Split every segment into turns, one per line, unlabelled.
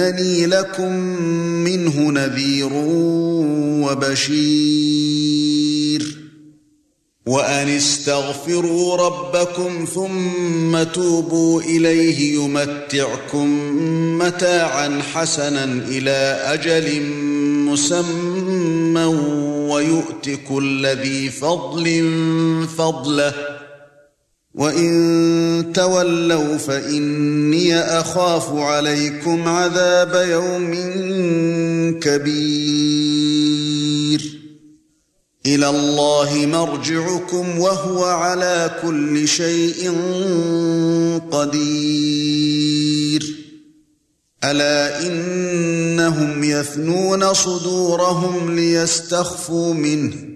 إنني لكم منه نذير وبشير وأن استغفروا ربكم ثم توبوا إليه يمتعكم متاعا حسنا إلى أجل مسمى ويؤت كل ذي فضل فضله وَإِن تَوَلَّوْا فَإِنِّي أَخَافُ عَلَيْكُمْ عَذَابَ يَوْمٍ كَبِيرٍ إِلَى اللَّهِ مَرْجِعُكُمْ وَهُوَ عَلَى كُلِّ شَيْءٍ قَدِيرٌ أَلَا إِنَّهُمْ يَثْنُونَ صُدُورَهُمْ لِيَسْتَخْفُوا مِنْهُ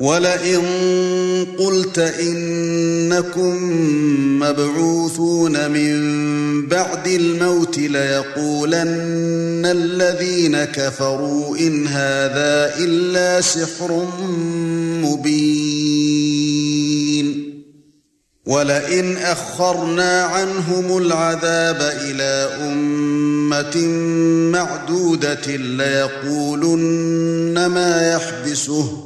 وَلَئِن قُلْتَ إِنَّكُمْ مَبْعُوثُونَ مِنْ بَعْدِ الْمَوْتِ لَيَقُولَنَّ الَّذِينَ كَفَرُوا إِنْ هَذَا إِلَّا سِحْرٌ مُبِينٌ وَلَئِنْ أَخَّرْنَا عَنْهُمُ الْعَذَابَ إِلَى أُمَّةٍ مَّعْدُودَةٍ لَيَقُولُنَّ مَا يَحْبِسُهُ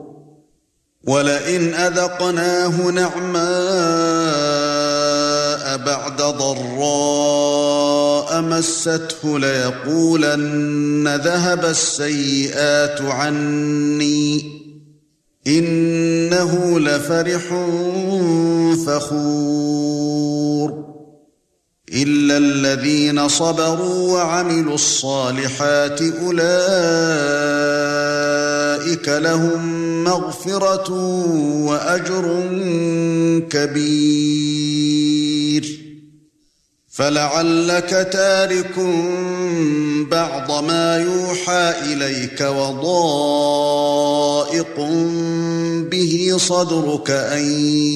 وَلَئِنْ أَذَقْنَاهُ نَعْمَاءَ بَعْدَ ضَرَّاءَ مَسَّتْهُ لَيَقُولَنَّ ذَهَبَ السَّيِّئَاتُ عَنِّي إِنَّهُ لَفَرِحٌ فَخُورٌ إِلَّا الَّذِينَ صَبَرُوا وَعَمِلُوا الصَّالِحَاتِ أُولَٰئِكَ أُولَئِكَ لَهُمْ مَغْفِرَةٌ وَأَجْرٌ كَبِيرٌ فَلَعَلَّكَ تَارِكٌ بَعْضَ مَا يُوحَى إِلَيْكَ وَضَائِقٌ بِهِ صَدْرُكَ أَن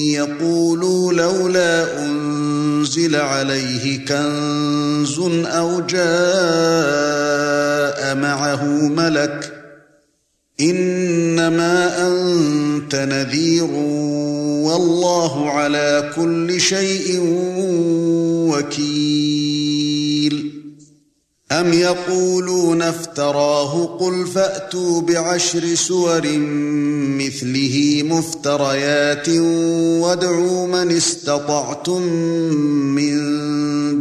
يَقُولُوا لَوْلَا أُنْزِلَ عَلَيْهِ كَنْزٌ أَوْ جَاءَ مَعَهُ مَلَكٌ انما انت نذير والله على كل شيء وكيل أَمْ يَقُولُونَ افْتَرَاهُ قُلْ فَأْتُوا بِعَشْرِ سُوَرٍ مِثْلِهِ مُفْتَرَيَاتٍ وَادْعُوا مَنِ اسْتَطَعْتُم مِّن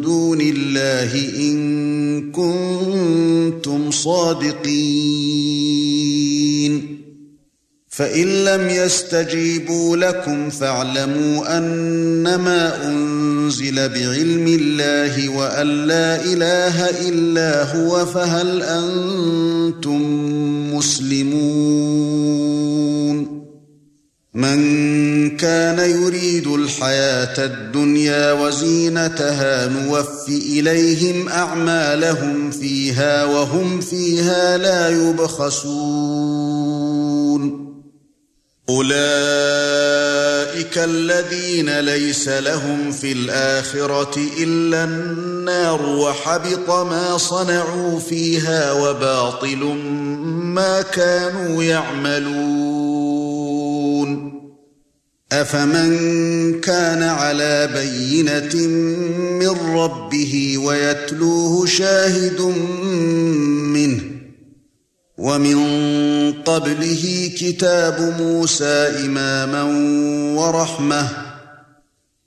دُونِ اللَّهِ إِن كُنتُمْ صَادِقِينَ فَإِن لَّمْ يَسْتَجِيبُوا لَكُمْ فَاعْلَمُوا أَنَّمَا أُنزِلَ بِعِلْمِ اللَّهِ وَأَن لَّا إِلَٰهَ إِلَّا هُوَ فَهَلْ أَنتُم مُّسْلِمُونَ مَن كَانَ يُرِيدُ الْحَيَاةَ الدُّنْيَا وَزِينَتَهَا نُوَفِّ إِلَيْهِمْ أَعْمَالَهُمْ فِيهَا وَهُمْ فِيهَا لَا يُبْخَسُونَ أُولَئِكَ الَّذِينَ لَيْسَ لَهُمْ فِي الْآخِرَةِ إِلَّا النَّارُ وَحَبِطَ مَا صَنَعُوا فِيهَا وَبَاطِلٌ مَا كَانُوا يَعْمَلُونَ أَفَمَن كَانَ عَلَى بَيِّنَةٍ مِّن رَّبِّهِ وَيَتْلُوهُ شَاهِدٌ مِّنْهُ وَمِن قَبْلِهِ كِتَابُ مُوسَى إِمَامًا وَرَحْمَةً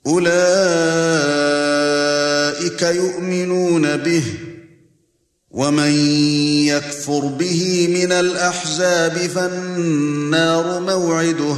أُولَئِكَ يُؤْمِنُونَ بِهِ وَمَن يَكْفُرْ بِهِ مِنَ الْأَحْزَابِ فَالنَّارُ مَوْعِدُهُ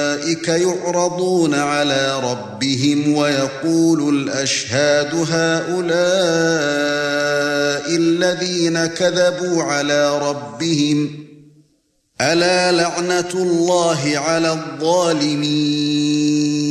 أُولَئِكَ يُعْرَضُونَ عَلَى رَبِّهِمْ وَيَقُولُ الْأَشْهَادُ هَؤُلَاءِ الَّذِينَ كَذَبُوا عَلَى رَبِّهِمْ أَلَا لَعْنَةُ اللَّهِ عَلَى الظَّالِمِينَ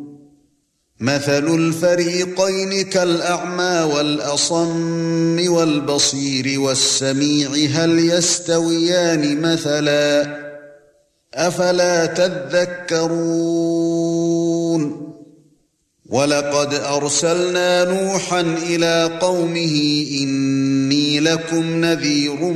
مَثَلُ الْفَرِيقَيْنِ كَالْأَعْمَى وَالْأَصَمِّ وَالْبَصِيرِ وَالسَّمِيعِ هَلْ يَسْتَوِيَانِ مَثَلًا أَفَلَا تَذَكَّرُونَ وَلَقَدْ أَرْسَلْنَا نُوحًا إِلَى قَوْمِهِ إِنِّي لَكُمْ نَذِيرٌ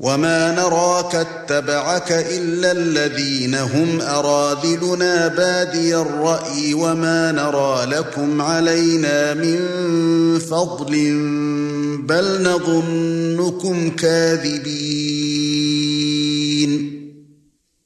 وَمَا نَرَاكَ اتَّبَعَكَ إِلَّا الَّذِينَ هُمْ أَرَاذِلُنَا بَادِيَ الرَّأْيِ وَمَا نَرَى لَكُمْ عَلَيْنَا مِنْ فَضْلٍ بَلْ نَظُنُّكُمْ كَاذِبِينَ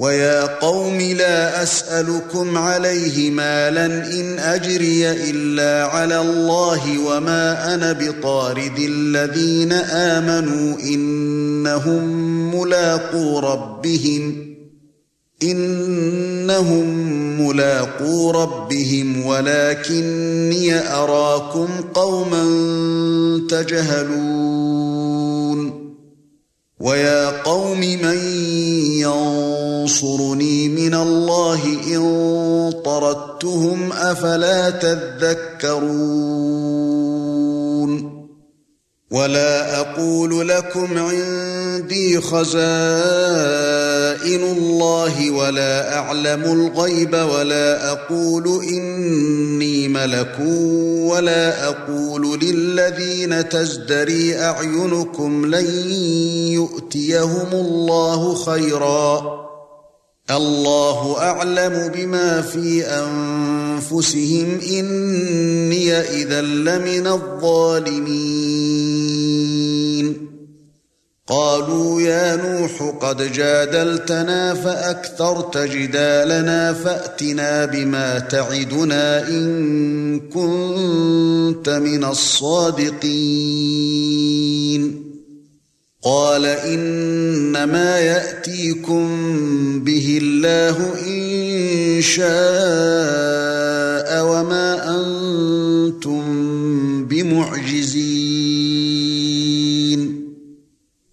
وَيَا قَوْمِ لَا أَسْأَلُكُمْ عَلَيْهِ مَالًا إِنْ أَجْرِيَ إِلَّا عَلَى اللَّهِ وَمَا أَنَا بِطَارِدِ الَّذِينَ آمَنُوا إِنَّهُمْ مُلَاقُو رَبِّهِمْ إِنَّهُمْ مُلَاقُو رَبِّهِمْ وَلَكِنِّي أَرَاكُمْ قَوْمًا تَجْهَلُونَ وَيَا قَوْمِ مَن يَنصُرُنِي مِنَ اللَّهِ إِن طَرَدتُّهُمْ أَفَلَا تَذَكَّرُونَ ولا اقول لكم عندي خزائن الله ولا اعلم الغيب ولا اقول اني ملك ولا اقول للذين تزدري اعينكم لن يؤتيهم الله خيرا الله اعلم بما في انفسهم اني اذا لمن الظالمين قالوا يا نوح قد جادلتنا فاكثرت جدالنا فاتنا بما تعدنا ان كنت من الصادقين قال انما ياتيكم به الله ان شاء وما انتم بمعجزين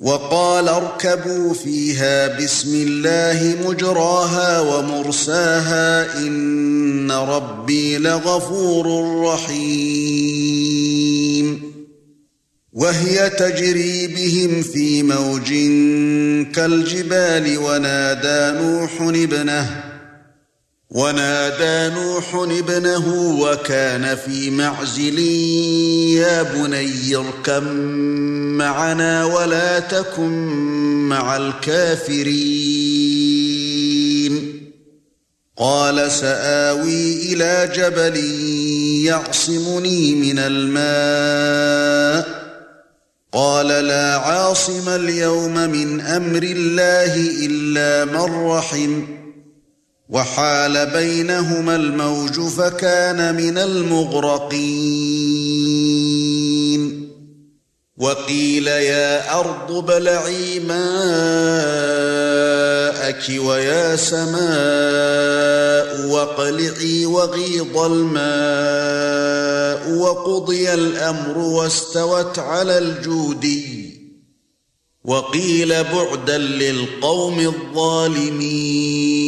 وقال اركبوا فيها بسم الله مجراها ومرساها إن ربي لغفور رحيم وهي تجري بهم في موج كالجبال ونادى نوح ابنه ونادى نوح ابنه وكان في معزل يا بني اركب معنا ولا تكن مع الكافرين قال سآوي إلى جبل يعصمني من الماء قال لا عاصم اليوم من أمر الله إلا من رحمه وَحَالَ بَيْنَهُمَا الْمَوْجُ فَكَانَ مِنَ الْمُغْرَقِينَ وَقِيلَ يَا أَرْضُ بَلَعِي مَاءَكِ وَيَا سَمَاءُ وَاقْلِعِي وَغِيضَ الْمَاءُ وَقُضِيَ الْأَمْرُ وَاسْتَوَتْ عَلَى الْجُودِيِّ وَقِيلَ بُعْدًا لِلْقَوْمِ الظَّالِمِينَ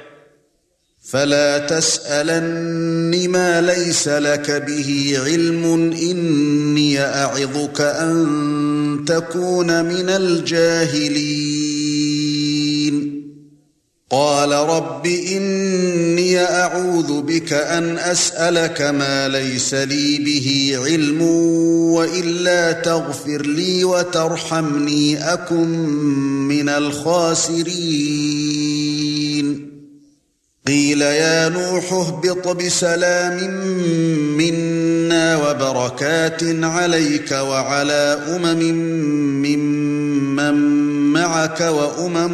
فلا تسالن ما ليس لك به علم اني اعظك ان تكون من الجاهلين قال رب اني اعوذ بك ان اسالك ما ليس لي به علم والا تغفر لي وترحمني اكن من الخاسرين قِيلَ يَا نُوحُ اهْبِطْ بِسَلَامٍ مِّنَّا وَبَرَكَاتٍ عَلَيْكَ وَعَلَى أُمَمٍ مِّمَّن مَّعَكَ وَأُمَمٌ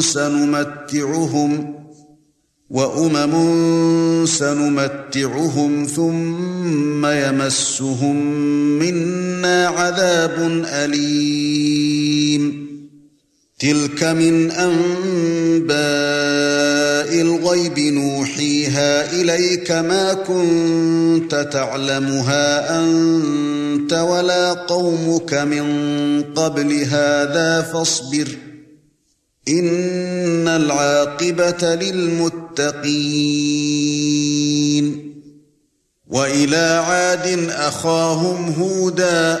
سَنُمَتِّعُهُمْ وَأُمَمٌ سَنُمَتِّعُهُمْ ثُمَّ يَمَسُّهُم مِّنَّا عَذَابٌ أَلِيمٌ تِلْكَ مِنْ أَنْبَاءِ الْغَيْبِ نُوحِيهَا إِلَيْكَ مَا كُنْتَ تَعْلَمُهَا أَنْتَ وَلَا قَوْمُكَ مِنْ قَبْلِ هَذَا فَاصْبِرْ إِنَّ الْعَاقِبَةَ لِلْمُتَّقِينَ وَإِلَى عَادٍ أَخَاهُمْ هُودًا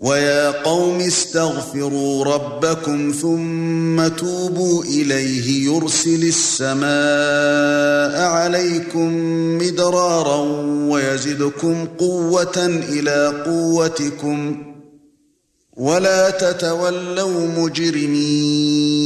وَيَا قَوْمِ اسْتَغْفِرُوا رَبَّكُمْ ثُمَّ تُوبُوا إِلَيْهِ يُرْسِلِ السَّمَاءَ عَلَيْكُمْ مِدْرَارًا وَيَزِدْكُمْ قُوَّةً إِلَى قُوَّتِكُمْ وَلَا تَتَوَلَّوْا مُجْرِمِينَ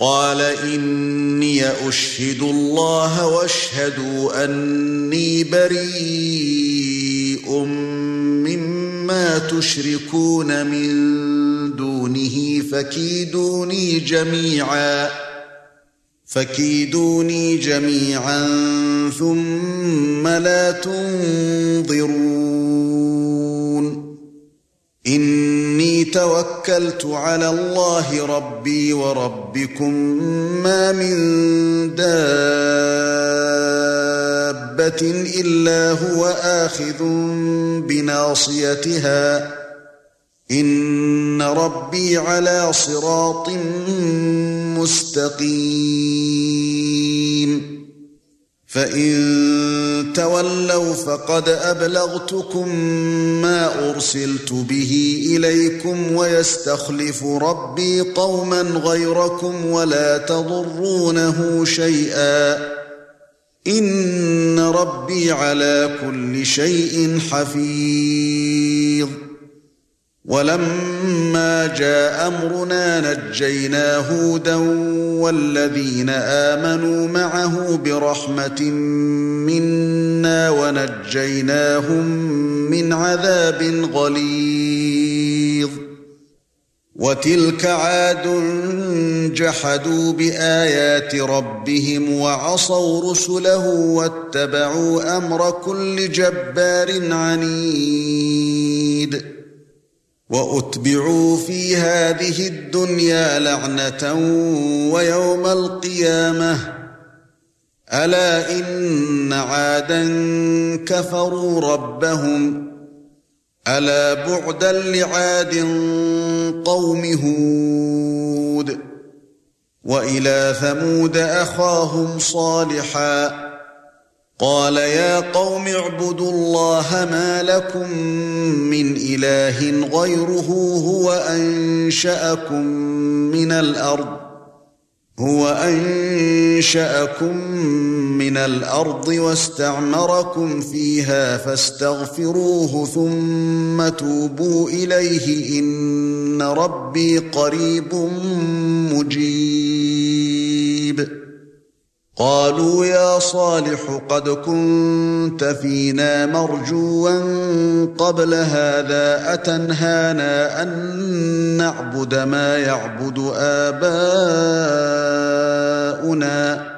قال إني أشهد الله واشهدوا أني بريء مما تشركون من دونه فكيدوني جميعا فكيدوني جميعا ثم لا تنظرون توكلت على الله ربي وربكم ما من دابة إلا هو آخذ بناصيتها إن ربي على صراط مستقيم فَإِن تَوَلَّوْا فَقَدْ أَبْلَغْتُكُم مَّا أُرْسِلْتُ بِهِ إِلَيْكُمْ وَيَسْتَخْلِفُ رَبِّي قَوْمًا غَيْرَكُمْ وَلَا تَضُرُّونَهُ شَيْئًا إِنَّ رَبِّي عَلَى كُلِّ شَيْءٍ حَفِيظٌ وَلَمَّا جَاءَ أَمْرُنَا نَجَّيْنَا هُودًا وَالَّذِينَ آمَنُوا مَعَهُ بِرَحْمَةٍ مِنَّا وَنَجَّيْنَاهُمْ مِنْ عَذَابٍ غَلِيظٍ وَتِلْكَ عَادٌ جَحَدُوا بِآيَاتِ رَبِّهِمْ وَعَصَوْا رُسُلَهُ وَاتَّبَعُوا أَمْرَ كُلِّ جَبَّارٍ عَنِيدٍ وَأُتْبِعُوا فِي هَذِهِ الدُّنْيَا لَعْنَةً وَيَوْمَ الْقِيَامَةِ أَلَا إِنَّ عَادًا كَفَرُوا رَبَّهُمْ أَلَا بُعْدًا لِعَادٍ قَوْمِ هُودٍ وَإِلَى ثَمُودَ أَخَاهُمْ صَالِحًا قال يا قوم اعبدوا الله ما لكم من اله غيره هو انشاكم من الارض هو انشاكم من الارض واستعمركم فيها فاستغفروه ثم توبوا اليه ان ربي قريب مجيب قالوا يا صالح قد كنت فينا مرجوا قبل هذا اتنهانا ان نعبد ما يعبد اباؤنا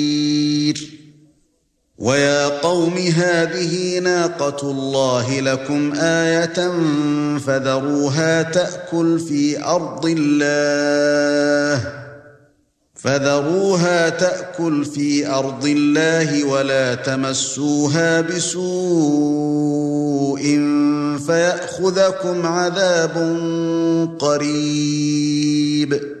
وَيَا قَوْمِ هَٰذِهِ نَاقَةُ اللَّهِ لَكُمْ آيَةً فَذَرُوهَا تَأْكُلْ فِي أَرْضِ اللَّهِ فَذَرُوهَا تَأْكُلْ فِي أَرْضِ اللَّهِ وَلَا تَمَسُّوهَا بِسُوءٍ فَيَأْخُذَكُمْ عَذَابٌ قَرِيبٌ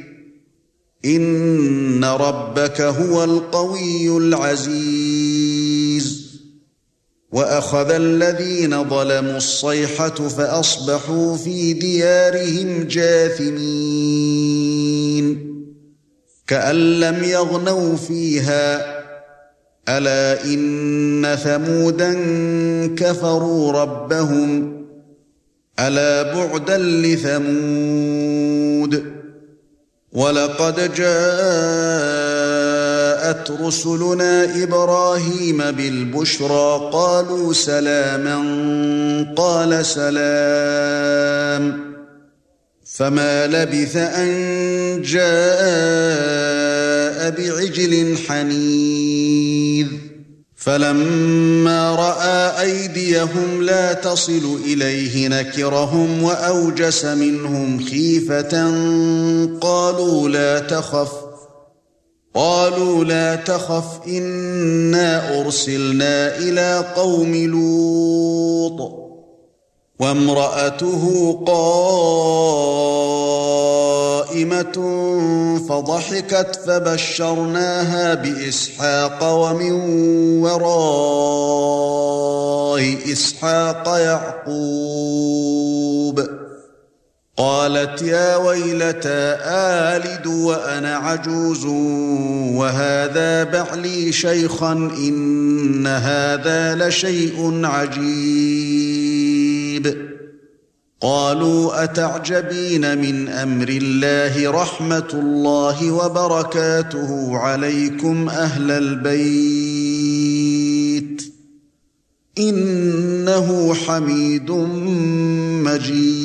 إِنَّ رَبَّكَ هُوَ الْقَوِيُّ الْعَزِيزُ وَأَخَذَ الَّذِينَ ظَلَمُوا الصَّيْحَةُ فَأَصْبَحُوا فِي دِيَارِهِمْ جَاثِمِينَ كَأَن لَّمْ يَغْنَوْا فِيهَا ألا إن ثمودا كفروا ربهم ألا بعدا لثمود وَلَقَدْ جَاءَتْ رُسُلُنَا إِبْرَاهِيمَ بِالْبُشْرَى قَالُوا سَلَامًا قَالَ سَلَامٌ فَمَا لَبِثَ أَن جَاءَ بِعِجْلٍ حَنِيذٍ فَلَمَّا رَأَى أَيْدِيَهُمْ لَا تَصِلُ إِلَيْهِ نَكِرَهُمْ وَأَوْجَسَ مِنْهُمْ خِيفَةً قَالُوا لَا تَخَفْ قَالُوا لَا تَخَفْ إِنَّا أُرْسِلْنَا إِلَى قَوْمِ لُوطٍ وامرأته قائمة فضحكت فبشرناها بإسحاق ومن وراء إسحاق يعقوب قالت يا ويلتى آلد وأنا عجوز وهذا بعلي شيخا إن هذا لشيء عجيب قريب قالوا اتعجبين من امر الله رحمه الله وبركاته عليكم اهل البيت انه حميد مجيد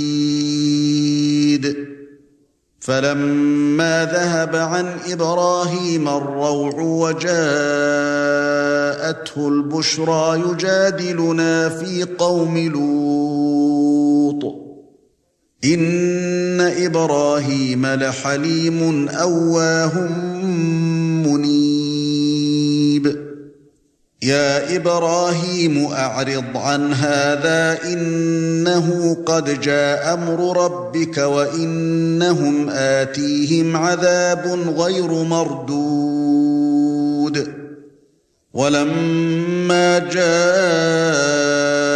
فَلَمَّا ذَهَبَ عَن إِبْرَاهِيمَ الرَّوْعُ وَجَاءَتْهُ الْبُشْرَى يُجَادِلُنَا فِي قَوْمِ لُوطٍ إِنَّ إِبْرَاهِيمَ لَحَلِيمٌ أَوَاهٌ مُنِيبٌ يا ابراهيم اعرض عن هذا انه قد جاء امر ربك وانهم اتيهم عذاب غير مردود ولما جاء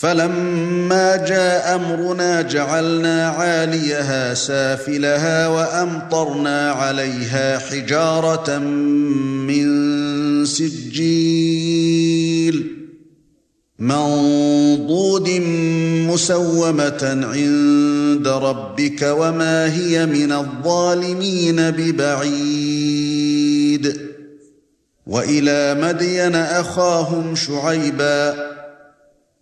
فَلَمَّا جَاءَ أَمْرُنَا جَعَلْنَا عَالِيَهَا سَافِلَهَا وَأَمْطَرْنَا عَلَيْهَا حِجَارَةً مِّن سِجِّيلٍ مَّنضُودٍ مُّسَوَّمَةً عِندَ رَبِّكَ وَمَا هِيَ مِنَ الظَّالِمِينَ بِبَعِيدٍ وَإِلَى مَدْيَنَ أَخَاهُمْ شُعَيْبًا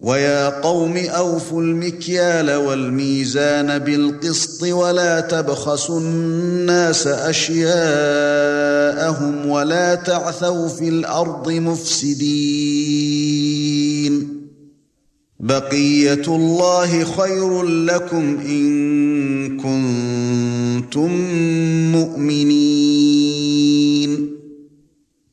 وَيَا قَوْمِ أَوْفُوا الْمِكْيَالَ وَالْمِيزَانَ بِالْقِسْطِ وَلَا تَبْخَسُوا النَّاسَ أَشْيَاءَهُمْ وَلَا تَعْثَوْا فِي الْأَرْضِ مُفْسِدِينَ بَقِيَّةُ اللَّهِ خَيْرٌ لَكُمْ إِن كُنتُم مُّؤْمِنِينَ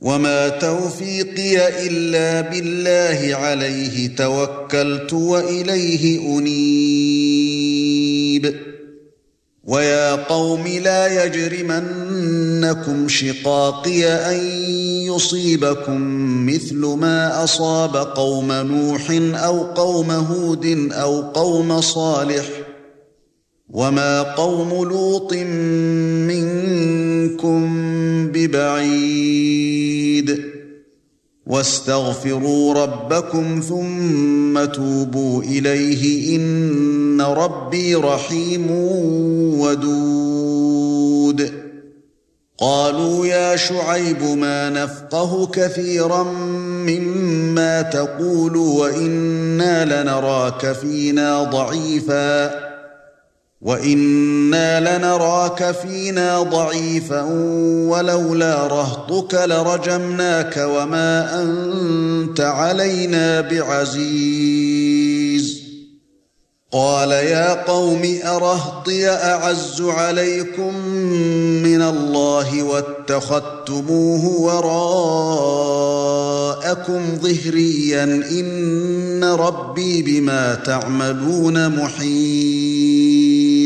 وما توفيقي الا بالله عليه توكلت واليه انيب ويا قوم لا يجرمنكم شقاقي ان يصيبكم مثل ما اصاب قوم نوح او قوم هود او قوم صالح وما قوم لوط منكم ببعيد واستغفروا ربكم ثم توبوا اليه ان ربي رحيم ودود قالوا يا شعيب ما نفقه كثيرا مما تقول وانا لنراك فينا ضعيفا وَإِنَّا لَنَرَاكَ فِينَا ضَعِيفًا وَلَوْلَا رَهْطُكَ لَرَجَمْنَاكَ وَمَا أَنْتَ عَلَيْنَا بِعَزِيزٍ قَالَ يَا قَوْمِ أَرَهْطِي أَعَزُّ عَلَيْكُمْ مِنَ اللَّهِ وَاتَّخَذْتُمُوهُ وَرَاءَكُمْ ظِهْرِيًّا إِنَّ رَبِّي بِمَا تَعْمَلُونَ مُحِيطٌ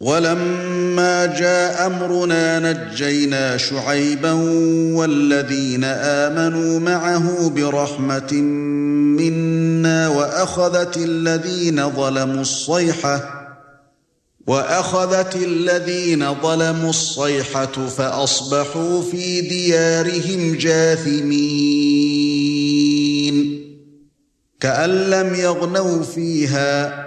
وَلَمَّا جَاءَ أَمْرُنَا نَجَّيْنَا شُعَيْبًا وَالَّذِينَ آمَنُوا مَعَهُ بِرَحْمَةٍ مِنَّا وَأَخَذَتِ الَّذِينَ ظَلَمُوا الصَّيْحَةُ وَأَخَذَتِ الَّذِينَ ظَلَمُوا الصَّيْحَةُ فَأَصْبَحُوا فِي دِيَارِهِمْ جَاثِمِينَ كَأَن لَّمْ يَغْنَوْا فِيهَا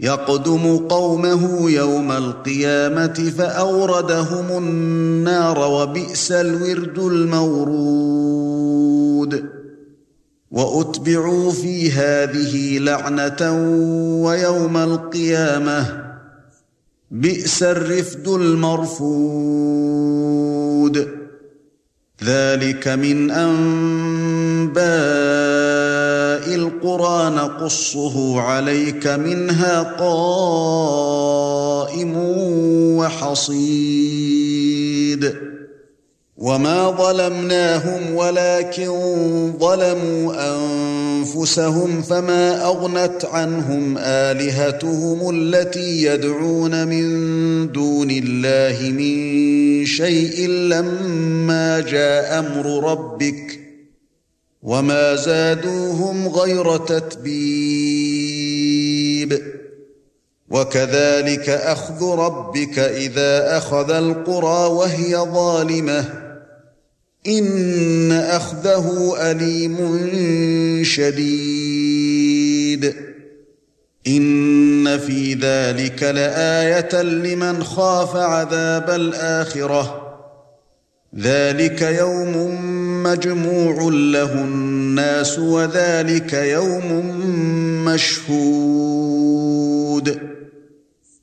يقدم قومه يوم القيامه فاوردهم النار وبئس الورد المورود واتبعوا في هذه لعنه ويوم القيامه بئس الرفد المرفود ذلك من انباء القرى نقصه عليك منها قائم وحصيد وما ظلمناهم ولكن ظلموا انفسهم فما اغنت عنهم الهتهم التي يدعون من دون الله من شيء لما جاء امر ربك وما زادوهم غير تتبيب وكذلك اخذ ربك اذا اخذ القرى وهي ظالمه ان اخذه اليم شديد ان في ذلك لايه لمن خاف عذاب الاخره ذلك يوم مَّجْمُوعٌ لَّهُ النَّاسُ وَذَلِكَ يَوْمٌ مَّشْهُودٌ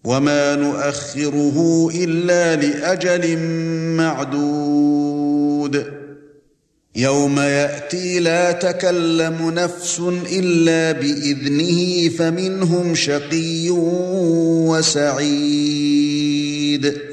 وَمَا نُؤَخِّرُهُ إِلَّا لِأَجَلٍ مَّعْدُودٍ يَوْمَ يَأْتِي لَا تَكَلَّمُ نَفْسٌ إِلَّا بِإِذْنِهِ فَمِنْهُمْ شَقِيٌّ وَسَعِيدٌ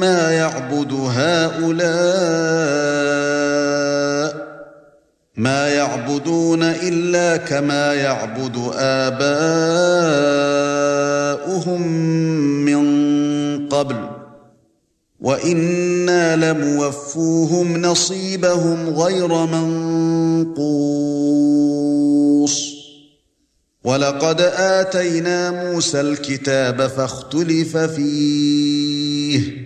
ما يعبد هؤلاء ما يعبدون الا كما يعبد آباؤهم من قبل وإنا لموفوهم نصيبهم غير منقوص ولقد آتينا موسى الكتاب فاختلف فيه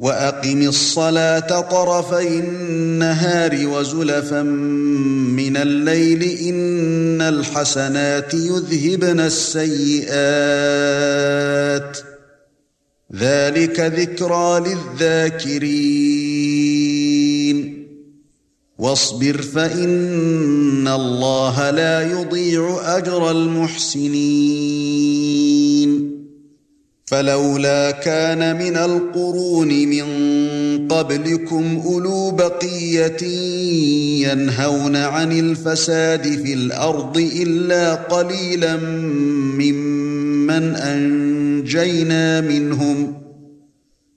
وَأَقِمِ الصَّلَاةَ طَرَفَيِ النَّهَارِ وَزُلَفًا مِنَ اللَّيْلِ إِنَّ الْحَسَنَاتِ يُذْهِبْنَ السَّيِّئَاتِ ذَلِكَ ذِكْرَى لِلذَّاكِرِينَ وَاصْبِرْ فَإِنَّ اللَّهَ لَا يُضِيعُ أَجْرَ الْمُحْسِنِينَ فَلَوْلَا كَانَ مِنَ الْقُرُونِ مِنْ قَبْلِكُمْ أُولُو بَقِيَّةٍ يَنْهَوْنَ عَنِ الْفَسَادِ فِي الْأَرْضِ إِلَّا قَلِيلًا مِّمَّنْ أَنْجَيْنَا مِنْهُمْ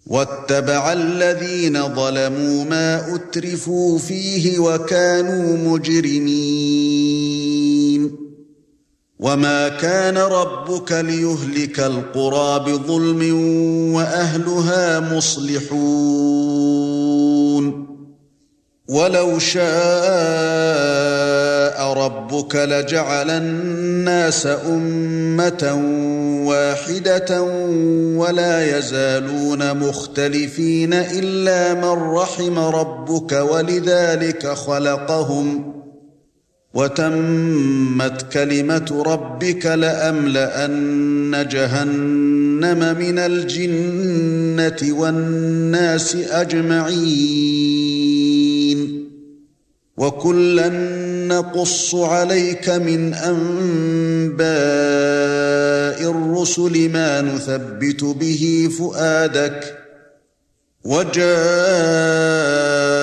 وَاتَّبَعَ الَّذِينَ ظَلَمُوا مَا أُتْرِفُوا فِيهِ وَكَانُوا مُجْرِمِينَ وَمَا كَانَ رَبُّكَ لِيُهْلِكَ الْقُرَى بِظُلْمٍ وَأَهْلُهَا مُصْلِحُونَ وَلَوْ شَاءَ رَبُّكَ لَجَعَلَ النَّاسَ أُمَّةً وَاحِدَةً وَلَا يَزَالُونَ مُخْتَلِفِينَ إِلَّا مَن رَّحِمَ رَبُّكَ وَلِذَلِكَ خَلَقَهُمْ ۗ وتمت كلمه ربك لأملأن جهنم من الجنه والناس اجمعين وكلا نقص عليك من انباء الرسل ما نثبت به فؤادك وجاء